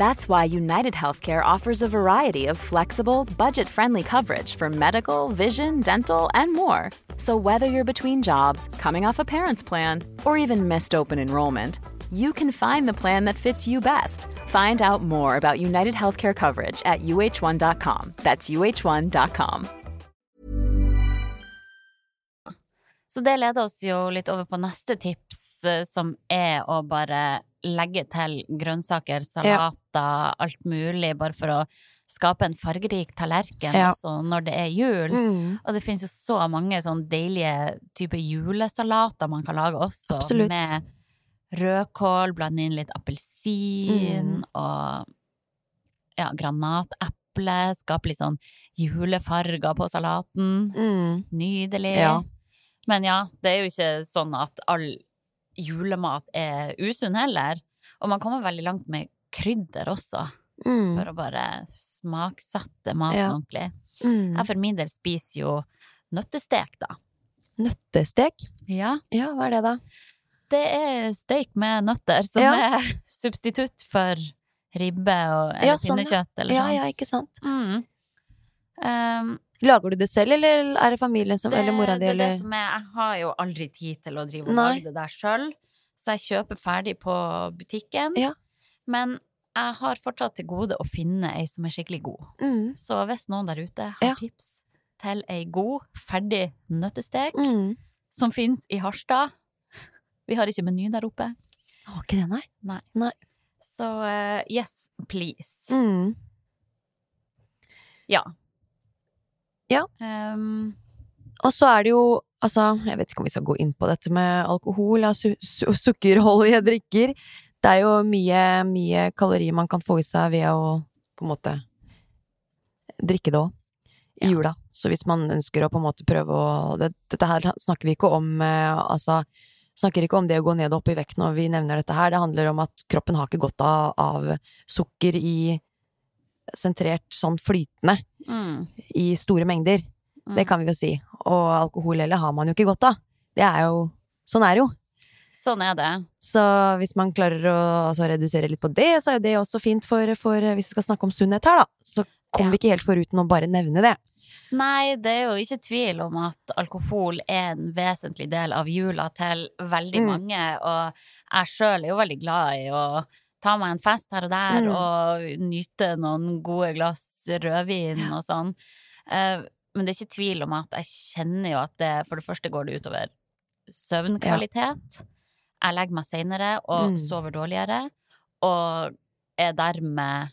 That's why United Healthcare offers a variety of flexible, budget friendly coverage for medical, vision, dental, and more. So, whether you're between jobs, coming off a parent's plan, or even missed open enrollment, you can find the plan that fits you best. Find out more about United Healthcare coverage at uh1.com. That's uh1.com. Så det leder oss jo litt over på neste tips, eh, som er å bare legge til grønnsaker, salater, alt mulig, bare for å skape en fargerik tallerken Ja. også når det er jul. Mm. Og det finnes jo så mange sånn deilige typer julesalater man kan lage også. Absolutt. Med rødkål, blande inn litt appelsin Mm. og ja, granateple. Skape litt sånn julefarger på salaten. Mm. Nydelig. Ja. Men ja, det er jo ikke sånn at all julemat er usunn heller. Og man kommer veldig langt med krydder også, Mm. for å bare smaksette maten Ja. ordentlig. Mm. Jeg for min del spiser jo nøttestek, da. Nøttestek? Ja, Ja, hva er det, da? det er steik med nøtter, som Ja. er substitutt for ribbe og, eller Ja, sånn, pinnekjøtt eller Ja, sånn. ja, ikke sant. Mm. Um, Lager du det selv, eller er det familien som det, Eller mora di, det eller det som er Jeg har jo aldri tid til å drive og lage det der sjøl, så jeg kjøper ferdig på butikken. Ja. Men jeg har fortsatt til gode å finne ei som er skikkelig god. mm. Så hvis noen der ute har Ja. tips til ei god, ferdig nøttestek Mm. som fins i Harstad Vi har ikke meny der oppe. Har ikke det, nei? Nei. Nei. Så uh, yes, please. Mm. Ja. Ja. Um, Og så er det jo, altså, jeg vet ikke om vi skal gå inn på dette med alkohol og su su sukkerholdige drikker. Det er jo mye, mye kalorier man kan få i seg ved å på en måte drikke det òg. I Ja. jula. Så hvis man ønsker å på en måte prøve å det, Dette her snakker vi ikke om eh, altså Snakker ikke om det å gå ned og opp i vekt når vi nevner dette her. Det handler om at kroppen har ikke godt av, av sukker i sentrert sånn flytende mm, i store mengder. mm. Det kan vi jo si. Og alkohol heller har man jo ikke godt av. Det er jo Sånn er det jo. Sånn er det. Så hvis man klarer å altså, redusere litt på det, så er jo det også fint for, for Hvis vi skal snakke om sunnhet her, da, så kommer Ja. vi ikke helt foruten å bare nevne det. Nei, det er jo ikke tvil om at alkohol er en vesentlig del av jula til veldig Mm. mange, og jeg sjøl er jo veldig glad i å ta meg en fest her og der Mm. og nyte noen gode glass rødvin og sånn. Uh, Men det er ikke tvil om at jeg kjenner jo at det for det første går det utover søvnkvalitet. Jeg legger meg seinere og Mm. sover dårligere, og er dermed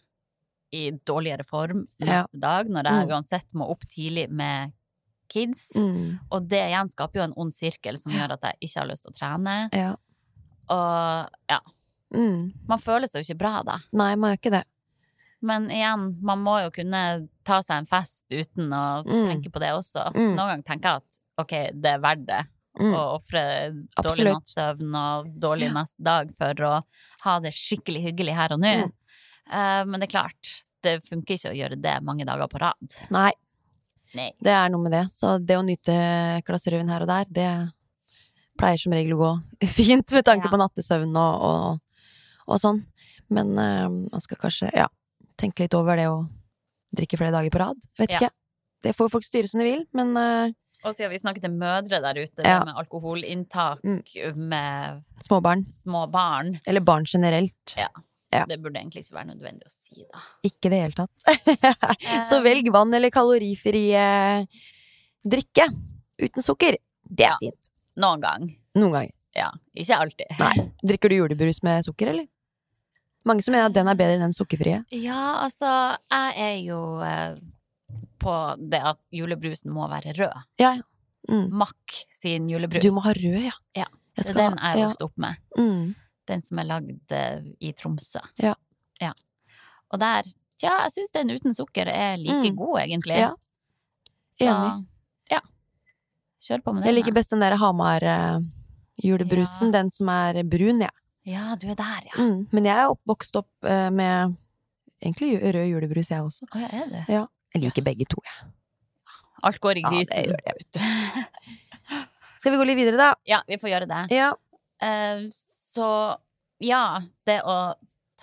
i dårligere form Ja. neste dag, når jeg Mm. uansett må opp tidlig med kids. Mm. Og det igjen skaper jo en ond sirkel som gjør at jeg ikke har lyst til å trene. Ja. Og ja, Mm. man føler seg jo ikke bra da. Nei, man gjør ikke det. Men igjen, man må jo kunne ta seg en fest uten å Mm. tenke på det også. Mm. Noen ganger tenker jeg at ok, det er verdt det Mm. å ofre dårlig nattsøvn og dårlig neste dag for å ha det skikkelig hyggelig her og nå. Eh, men det er klart, det funker ikke å gjøre det mange dager på rad. Nei, Nei. det er noe med det. Så det å nyte et glass rødvin her og der, det pleier som regel å gå fint med tanke Ja. på nattesøvn og, og, og sånn. Men uh, man skal kanskje, ja, tenke litt over det å drikke flere dager på rad. Vet Ja. ikke. Det får folk styre som de vil, men uh, Og siden vi snakket til mødre der ute, Ja. det med alkoholinntak Mm. med småbarn, små barn, eller barn generelt, Ja. Ja. det burde egentlig ikke være nødvendig å si, da. ikke i det hele tatt. Så velg vann eller kalorifri eh, drikke uten sukker. Det er Ja. fint. Noen gang. Noen gang. Ja. Ikke alltid. Nei. Drikker du julebrus med sukker, eller? Mange som mener at den er bedre enn den sukkerfrie. Ja, altså, jeg er jo eh, på det at julebrusen må være rød. Ja. Mm. Mack sin julebrus. Du må ha rød, ja. Ja, Jeg er skal den ha- jeg ja. opp med. Mm. Den som er lagd eh, i Tromsø. Ja. ja. Og der Ja, jeg syns den uten sukker er like Mm. god, egentlig. Ja. Så, Enig. ja. Kjør på med den. Jeg liker best den der Hamar-julebrusen, Ja. den som er brun, ja. Ja, du er der, ja. Mm. Men jeg er oppvokst opp eh, med egentlig rød julebrus, jeg også. Å ja, er du? Ja. Jeg liker Yes. begge to, jeg. Alt går i Ja, det grisen. gjør det, vet du. Skal vi gå litt videre, da? Ja, vi får gjøre det. Ja. Eh, så ja, det å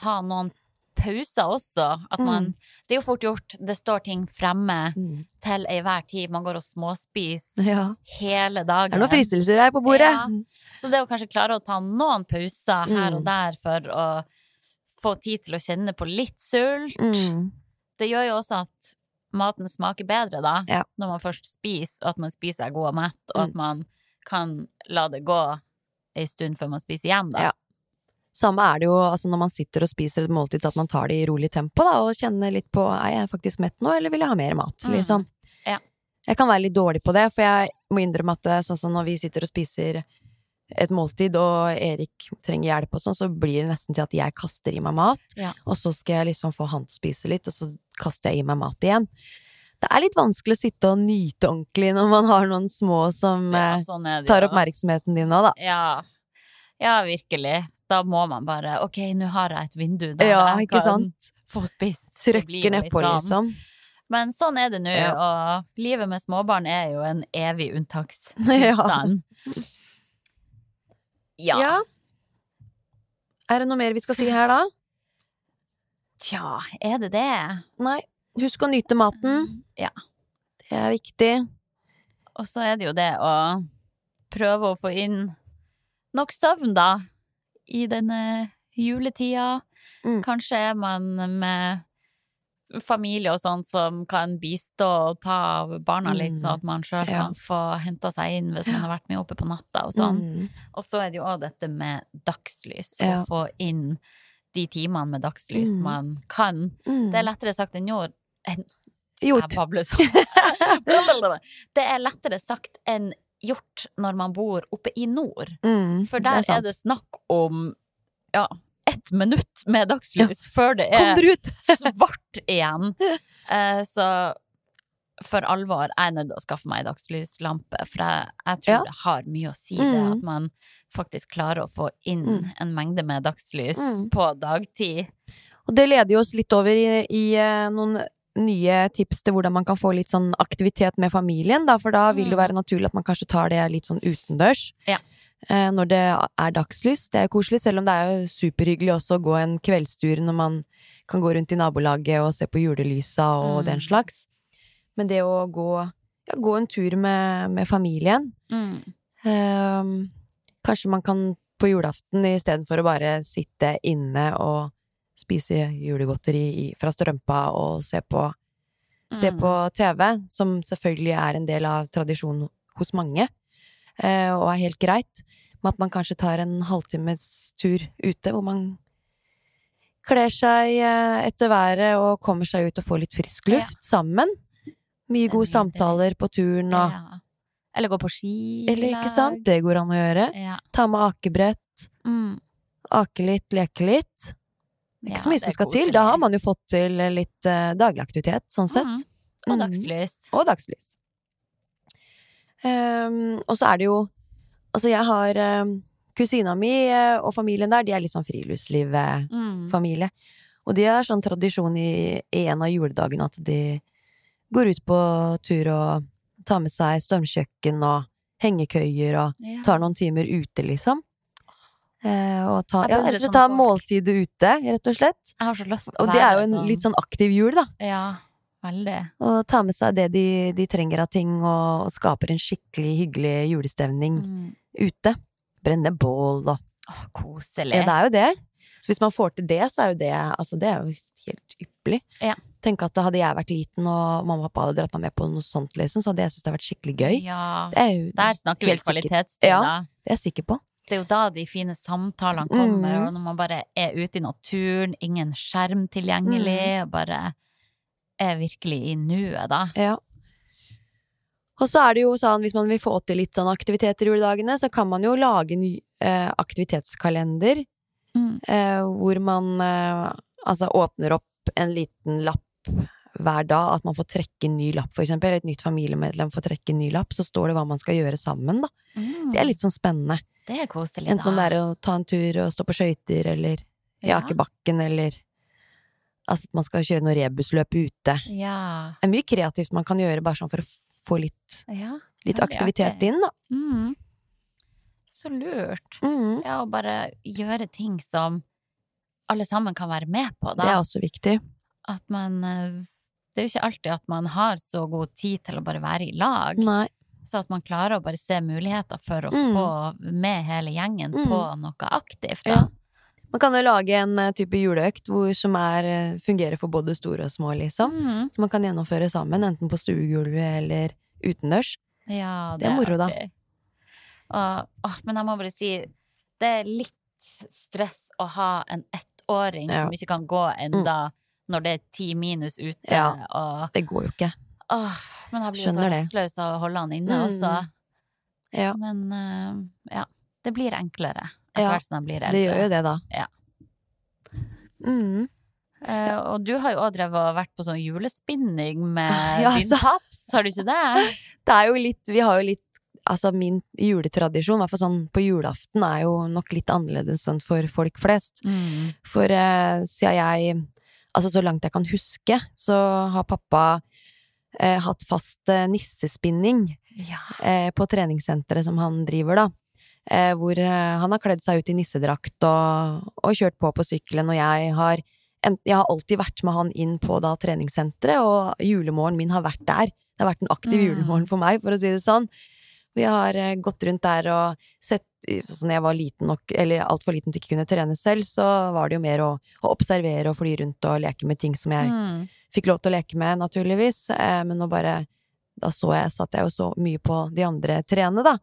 ta noen pauser også. At man Mm. Det er jo fort gjort. Det står ting fremme Mm. til enhver tid. Man går og småspiser ja. hele dagen. Det er noen fristelser her på bordet. Ja. Så det å kanskje klare å ta noen pauser her Mm. og der for å få tid til å kjenne på litt sult, Mm. det gjør jo også at maten smaker bedre, da. Ja. Når man først spiser, og at man spiser god og mett, og at Mm. man kan la det gå ei stund før man spiser igjen, da. Ja. Samme er det jo altså når man sitter og spiser et måltid, at man tar det i rolig tempo, da, og kjenner litt på er jeg faktisk mett nå, eller vil jeg ha mer mat, Mm. liksom. Ja. Jeg kan være litt dårlig på det, for jeg må innrømme at det, sånn som når vi sitter og spiser et måltid, og Erik trenger hjelp og sånn, så blir det nesten til at jeg kaster i meg mat, Ja. og så skal jeg liksom få han til å spise litt, og så kaster jeg i meg mat igjen. Det er litt vanskelig å sitte og nyte ordentlig når man har noen små som Ja, eh, sånn det tar oppmerksomheten din nå, da. Ja. Ja, virkelig. Da må man bare Ok, nå har jeg et vindu der Ja, jeg kan sant? få spist. Trykke nedpå, sånn. liksom. Men sånn er det nå, Ja. og livet med småbarn er jo en evig unntakstilstand. Ja. Ja. Er det noe mer vi skal si her, da? Tja, er det det? Nei. Husk å nyte maten. Ja. Det er viktig. Og så er det jo det å prøve å få inn nok søvn, da, i denne juletida. Mm. Kanskje er man med familie og sånn som kan bistå og ta av barna litt, sånn at man sjøl Ja. kan få henta seg inn hvis man har vært med oppe på natta og sånn. Mm. Og så er det jo òg dette med dagslys, Ja. å få inn de timene med dagslys Mm. man kan. Mm. Det er lettere sagt enn gjort. enn-. Jeg babler sånn. Det er lettere sagt enn gjort når man bor oppe i nord. Mm. For Det der er er, det snakk om ja, ett minutt med dagslys før det er svart igjen. Eh, så for alvor, jeg er nødt til å skaffe meg dagslyslampe, for jeg, jeg tror Ja. det har mye å si, det Mm. at man faktisk klarer å få inn Mm. en mengde med dagslys Mm. på dagtid. Og det leder jo oss litt over i, i eh, noen nye tips til hvordan man kan få litt sånn aktivitet med familien, da, for da vil det Mm. være naturlig at man kanskje tar det litt sånn utendørs. Ja. Eh, når det er dagslys. Det er koselig, selv om det er jo superhyggelig også å gå en kveldstur når man kan gå rundt i nabolaget og se på julelysa og Mm. den slags. Men det å gå, ja, gå en tur med, med familien Mm. Ehm, kanskje man kan på julaften istedenfor å bare sitte inne og spise julegodteri fra strømpa og se på, se Mm. på TV, som selvfølgelig er en del av tradisjonen hos mange, eh, og er helt greit, med at man kanskje tar en halvtimes tur ute, hvor man kler seg eh, etter været og kommer seg ut og får litt frisk Ja. luft sammen. Mye gode samtaler på turen og Ja. Eller gå på ski. Eller ikke sant? Det går an å gjøre. Ja. Ta med akebrett, Mm. ake litt, leke litt. Ikke så mye som skal til. Da har man jo fått til litt uh, daglig aktivitet, sånn sett. Mm. Og Mm. dagslys. Og dagslys. Um, og så er det jo Altså, jeg har um, kusina mi eh, og familien der, de er litt sånn friluftslivfamilie. Mm. Og de har sånn tradisjon i, i en av juledagene at de går ut på tur og tar med seg stormkjøkken og hengekøyer og Ja. tar noen timer ute, liksom. Eh, og ta, ja, og slett ta måltidet ute, rett og slett. Jeg har så lyst til å Og det er jo en litt sånn aktiv jul, da. Ja, veldig. Og ta med seg det de, de trenger av ting, og, og skaper en skikkelig hyggelig julestemning Mm. ute. Brenne bål og Åh, koselig. Ja, det er jo det. Så hvis man får til det, så er jo det Altså, det er jo helt ypperlig. Ja. Tenk at hadde jeg vært liten og mamma og pappa hadde dratt meg med på noe sånt, liksom, så hadde jeg syntes det hadde vært skikkelig gøy. Ja, Det jo der snakker vi helt da. Ja. Det er jeg sikker på. Det er jo da de fine samtalene kommer, Mm. og når man bare er ute i naturen, ingen skjerm tilgjengelig, Mm. og bare er virkelig i nuet, da. Ja. Og så er det jo sånn, hvis man vil få til litt sånn aktiviteter i juledagene, så kan man jo lage en eh, aktivitetskalender, Mm. eh, hvor man eh, altså åpner opp en liten lapp hver dag, at man får trekke en ny lapp, for eksempel, eller et nytt familiemedlem får trekke en ny lapp, så står det hva man skal gjøre sammen, da. Mm. Det er litt sånn spennende. Det er koselig, Enten om det er å ta en tur og stå på skøyter, eller i bakken, eller altså at man skal kjøre noe rebusløp ute. Ja. Det er mye kreativt man kan gjøre bare sånn for å få litt, ja. litt aktivitet inn, da. Mm. Så lurt. Mm. Ja, å bare gjøre ting som alle sammen kan være med på, da. Det er også viktig. At man eh, Det er jo ikke alltid at man har så god tid til å bare være i lag. Nei. Så at man klarer å bare se muligheter for å Mm. få med hele gjengen Mm. på noe aktivt, da. Ja. Man kan jo lage en eh, type juleøkt hvor, som er, eh, fungerer for både store og små, liksom. Mm. Som man kan gjennomføre sammen, enten på stuegulvet eller utendørs. Ja, Det er moro, da. Og, å, men jeg må bare si, det er litt stress å ha en ettåring Ja. Mm. som ikke kan gå enda når det er ti minus ute, Ja. og Det går jo ikke. åh, Men jeg blir jo så rastløs av å holde han inne Mm. også. Ja, Men uh, ja, det blir enklere etter hvert som jeg blir eldre. det gjør jo det, da. Ja. Mm. Uh, og du har jo òg drevet og vært på sånn julespinning med Ja, din paps, har du ikke det? Det er jo litt Vi har jo litt Altså, min juletradisjon, i hvert fall sånn på julaften, er jo nok litt annerledes enn for folk flest. Mm. For uh, siden jeg Altså, så langt jeg kan huske, så har pappa eh, hatt fast eh, nissespinning Ja. eh, på treningssenteret som han driver, da. Eh, hvor eh, han har kledd seg ut i nissedrakt og, og kjørt på på sykkelen, og jeg har en, jeg har alltid vært med han inn på da treningssenteret, og julemorgenen min har vært der. Det har vært en aktiv Mm. julemorgen for meg, for å si det sånn. Vi har eh, gått rundt der og sett Sånn jeg var liten nok, eller altfor liten til ikke kunne trene selv, så var det jo mer å, å observere og fly rundt og leke med ting som jeg Mm. fikk lov til å leke med, naturligvis. Eh, men nå bare Da så jeg, satt jeg jo så mye på de andre trene, da.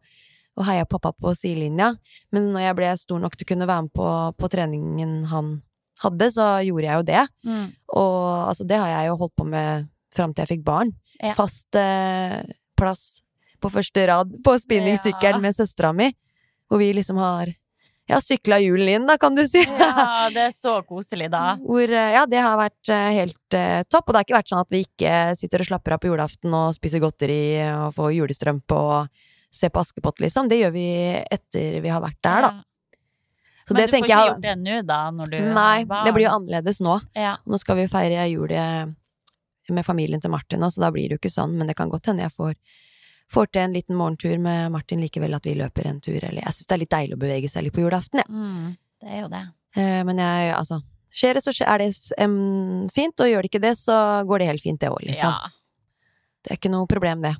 Og heia pappa på sidelinja. Men når jeg ble stor nok til å kunne være med på, på treningen han hadde, så gjorde jeg jo det. Mm. Og altså, det har jeg jo holdt på med fram til jeg fikk barn. Ja. Fast eh, plass på første rad på spinningsykkelen Ja. med søstera mi. Hvor vi liksom har ja, sykla julen inn, da, kan du si. Ja, det er så koselig, da. Hvor, eh, ja, det har vært eh, helt uh, topp. Og det har ikke vært sånn at vi ikke sitter og slapper av på julaften og spiser godteri og får julestrømpe og ser på Askepott, liksom. Det gjør vi etter vi har vært der, da. Ja. Så Men du får ikke jeg gjort det nå, da? Når du Nei, var... det blir jo annerledes nå. Ja. Nå skal vi feire jul med familien til Martin så da blir det jo ikke sånn. Men det kan godt hende jeg får, får til en liten morgentur med Martin likevel, at vi løper en tur. Eller jeg syns det er litt deilig å bevege seg litt på julaften, jeg. Mm, det er jo det. Eh, Men jeg, altså Skjer det, så er det um, fint, og gjør det ikke det, så går det helt fint, det òg, liksom. Ja. Det er ikke noe problem, det.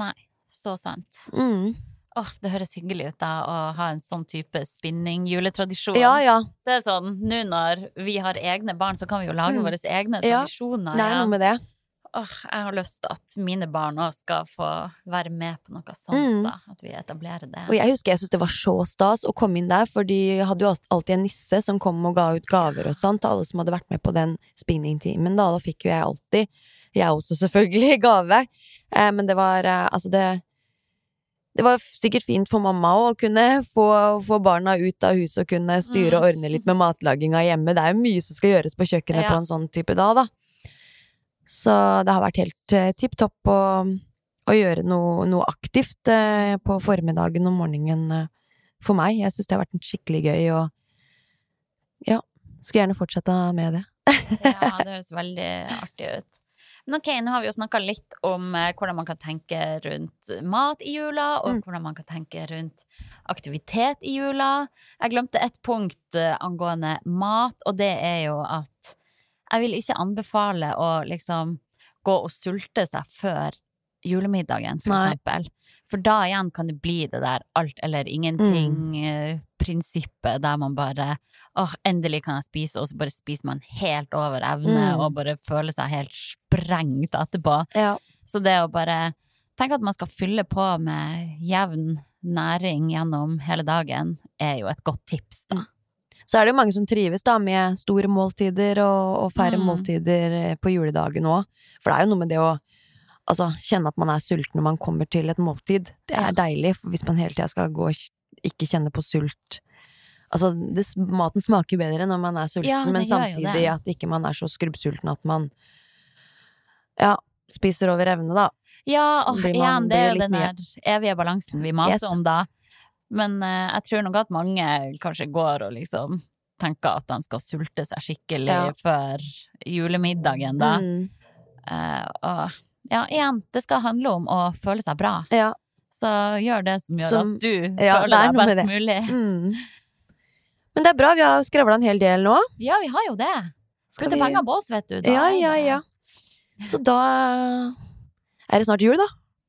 Nei, så sant. Mm. Oh, det høres hyggelig ut da å ha en sånn type spinning-juletradisjon. Ja, ja. Det er sånn, nå når vi har egne barn, så kan vi jo lage Mm. våre egne Ja, tradisjoner. Det er noe med det. Åh, jeg har lyst til at mine barn òg skal få være med på noe sånt, Mm. da. At vi etablerer det. Og jeg husker jeg syntes det var så stas å komme inn der, for de hadde jo alltid en nisse som kom og ga ut gaver og sånt til alle som hadde vært med på den spinningtimen, da. Da fikk jo jeg alltid, jeg også selvfølgelig, gave. Eh, men det var eh, altså det det var sikkert fint for mamma å kunne få, få barna ut av huset og kunne styre og Mm. ordne litt med matlaginga hjemme. Det er jo mye som skal gjøres på kjøkkenet Ja. på en sånn type dag, da. Så det har vært helt uh, tipp topp å, å gjøre noe, noe aktivt eh, på formiddagen og morgenen eh, for meg. Jeg syns det har vært skikkelig gøy, og ja, skulle gjerne fortsette med det. Ja, det høres veldig artig ut. Men ok, nå har vi jo snakka litt om eh, hvordan man kan tenke rundt mat i jula, og Mm. hvordan man kan tenke rundt aktivitet i jula. Jeg glemte et punkt eh, angående mat, og det er jo at jeg vil ikke anbefale å liksom gå og sulte seg før julemiddagen, for Nei. eksempel. For da igjen kan det bli det der alt eller ingenting-prinsippet, der man bare åh, endelig kan jeg spise, og så bare spiser man helt over evne, Mm. og bare føler seg helt sprengt etterpå. Ja. Så det å bare tenke at man skal fylle på med jevn næring gjennom hele dagen, er jo et godt tips, da. Så er det jo mange som trives da med store måltider og, og færre Mm. måltider eh, på juledagen òg. For det er jo noe med det å altså, kjenne at man er sulten når man kommer til et måltid. Det er Ja. deilig, hvis man hele tida skal gå og ikke kjenne på sult Altså, det, maten smaker jo bedre når man er sulten, Ja, men samtidig at ikke man er så skrubbsulten at man ja, spiser over evne, da. Ja, åh, man- igjen, det er jo den der evige balansen vi maser Yes. om, da. Men eh, jeg tror nok at mange kanskje går og liksom tenker at de skal sulte seg skikkelig Ja. før julemiddagen, da. Mm, Eh, og ja, igjen, det skal handle om å føle seg bra. ja. Så gjør det som gjør Som- at du ja, føler er deg best mulig. Mm. Men det er bra, vi har skravla en hel del nå. Ja, vi har jo det. Skal vi- penger på oss, vet du. Da Ja, ja, ja. Så da er det snart jul, da.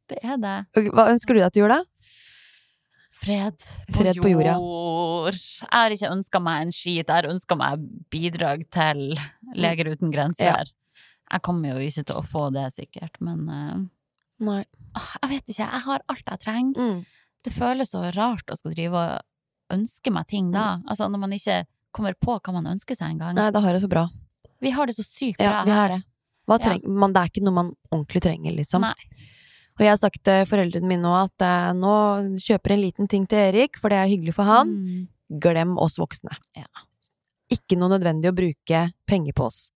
Det er det. Hva ønsker du deg til jul, da? Fred på, Fred på jorda. jord. Jeg har ikke ønska meg en skit, jeg har ønska meg bidrag til Leger uten grenser. Ja. Jeg kommer jo ikke til å få det, sikkert, men eh, Nei. ah, jeg vet ikke. Jeg har alt jeg trenger. Mm. Det føles så rart å skal drive og ønske meg ting da? Altså når man ikke kommer på hva man ønsker seg engang. Nei, da har det for bra. Vi har det så sykt bra Ja, vi har det. Hva Ja. man, det er ikke noe man ordentlig trenger, liksom. Nei. Og jeg har sagt til foreldrene mine òg at uh, nå kjøper en liten ting til Erik, for det er hyggelig for han. Mm. Glem oss voksne. Ja. Ikke noe nødvendig å bruke penger på oss.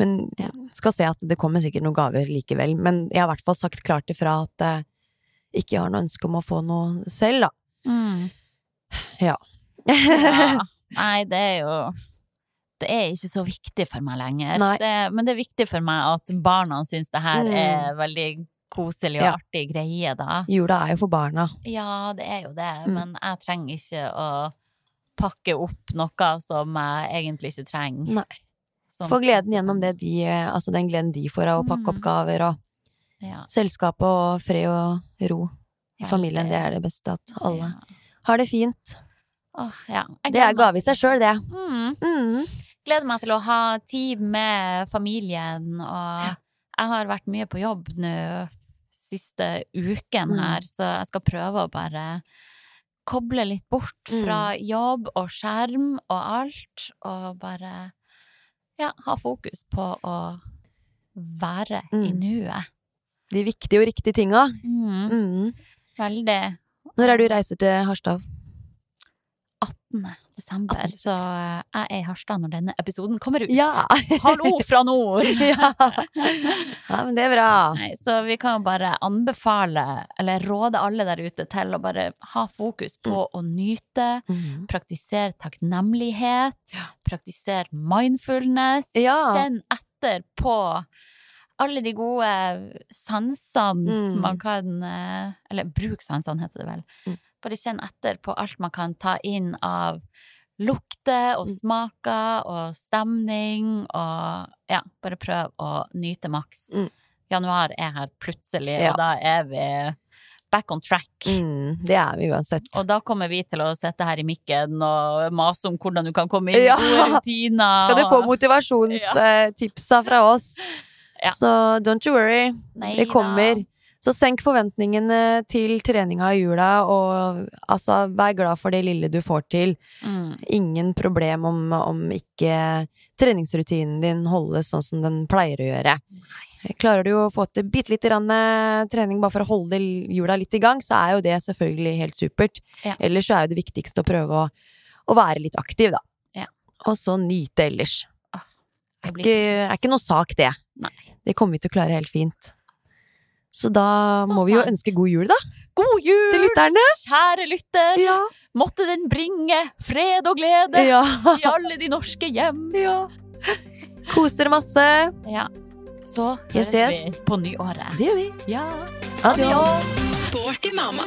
Men Ja. skal se at det kommer sikkert noen gaver likevel. Men jeg har i hvert fall sagt klart ifra at jeg ikke har noe ønske om å få noe selv, da. Mm. Ja. Ja. Nei, det er jo Det er ikke så viktig for meg lenger. Det, men det er viktig for meg at barna syns det her Mm. er veldig koselig og Ja. artig greie, da. Jula er jo for barna. Ja, det er jo det, Mm. men jeg trenger ikke å pakke opp noe som jeg egentlig ikke trenger. Nei. Som Få gleden gjennom det de Altså den gleden de får av å pakke Mm. opp gaver og Ja. selskapet og fred og ro i familien. Det er det beste. At alle Ja. har det fint. Åh, ja. Det er gave i seg sjøl, det. Mm. Mm. Gleder meg til å ha tid med familien, og jeg har vært mye på jobb nå siste uken Mm. her, så jeg skal prøve å bare koble litt bort Mm. fra jobb og skjerm og alt, og bare ja, ha fokus på å være i Mm. nuet. De viktige og riktige tinga. Mm. Mm. Veldig. Når er du reiser til Harstad? 18. desember, 18. så eh, jeg er i Harstad når denne episoden kommer ut. Ja! Hallo fra nord! ja. ja, men det er bra. Nei, så vi kan bare anbefale, eller råde alle der ute til å bare ha fokus på å nyte, Mm. praktisere takknemlighet, praktisere mindfulness, Ja. kjenn etter på alle de gode sansene Mm. man kan eh, Eller bruk sansene, heter det vel. Bare kjenn etter på alt man kan ta inn av lukter og Mm. smaker og stemning, og ja, bare prøv å nyte maks. Mm. Januar er her plutselig, Ja. og da er vi back on track. Mm, det er vi uansett. Og da kommer vi til å sitte her i mikken og mase om hvordan du kan komme inn Ja. i gode rutiner. Skal du få motivasjonstipsa ja. fra oss, Ja. så don't you worry. Nei Det da. Så senk forventningene til treninga i jula, og altså, vær glad for det lille du får til. Mm. Ingen problem om, om ikke treningsrutinen din holdes sånn som den pleier å gjøre. Klarer du å få til bitte lite grann eh, trening bare for å holde hjula litt i gang, så er jo det selvfølgelig helt supert. Ja. Ellers så er jo det viktigste å prøve å, å være litt aktiv, da. Ja. Og så nyte ellers. Det Er ikke, er ikke noe sak, det. Nei. Det kommer vi til å klare helt fint. Så da Så må vi jo ønske god jul, da, God jul, til lytterne! kjære lytter! Ja. Måtte den bringe fred og glede ja. i alle de norske hjem. ja. Kos dere masse. Ja. Så Yes, høres yes. vi på nyåret. Det gjør vi. Ja. Adios. Sporty mamma.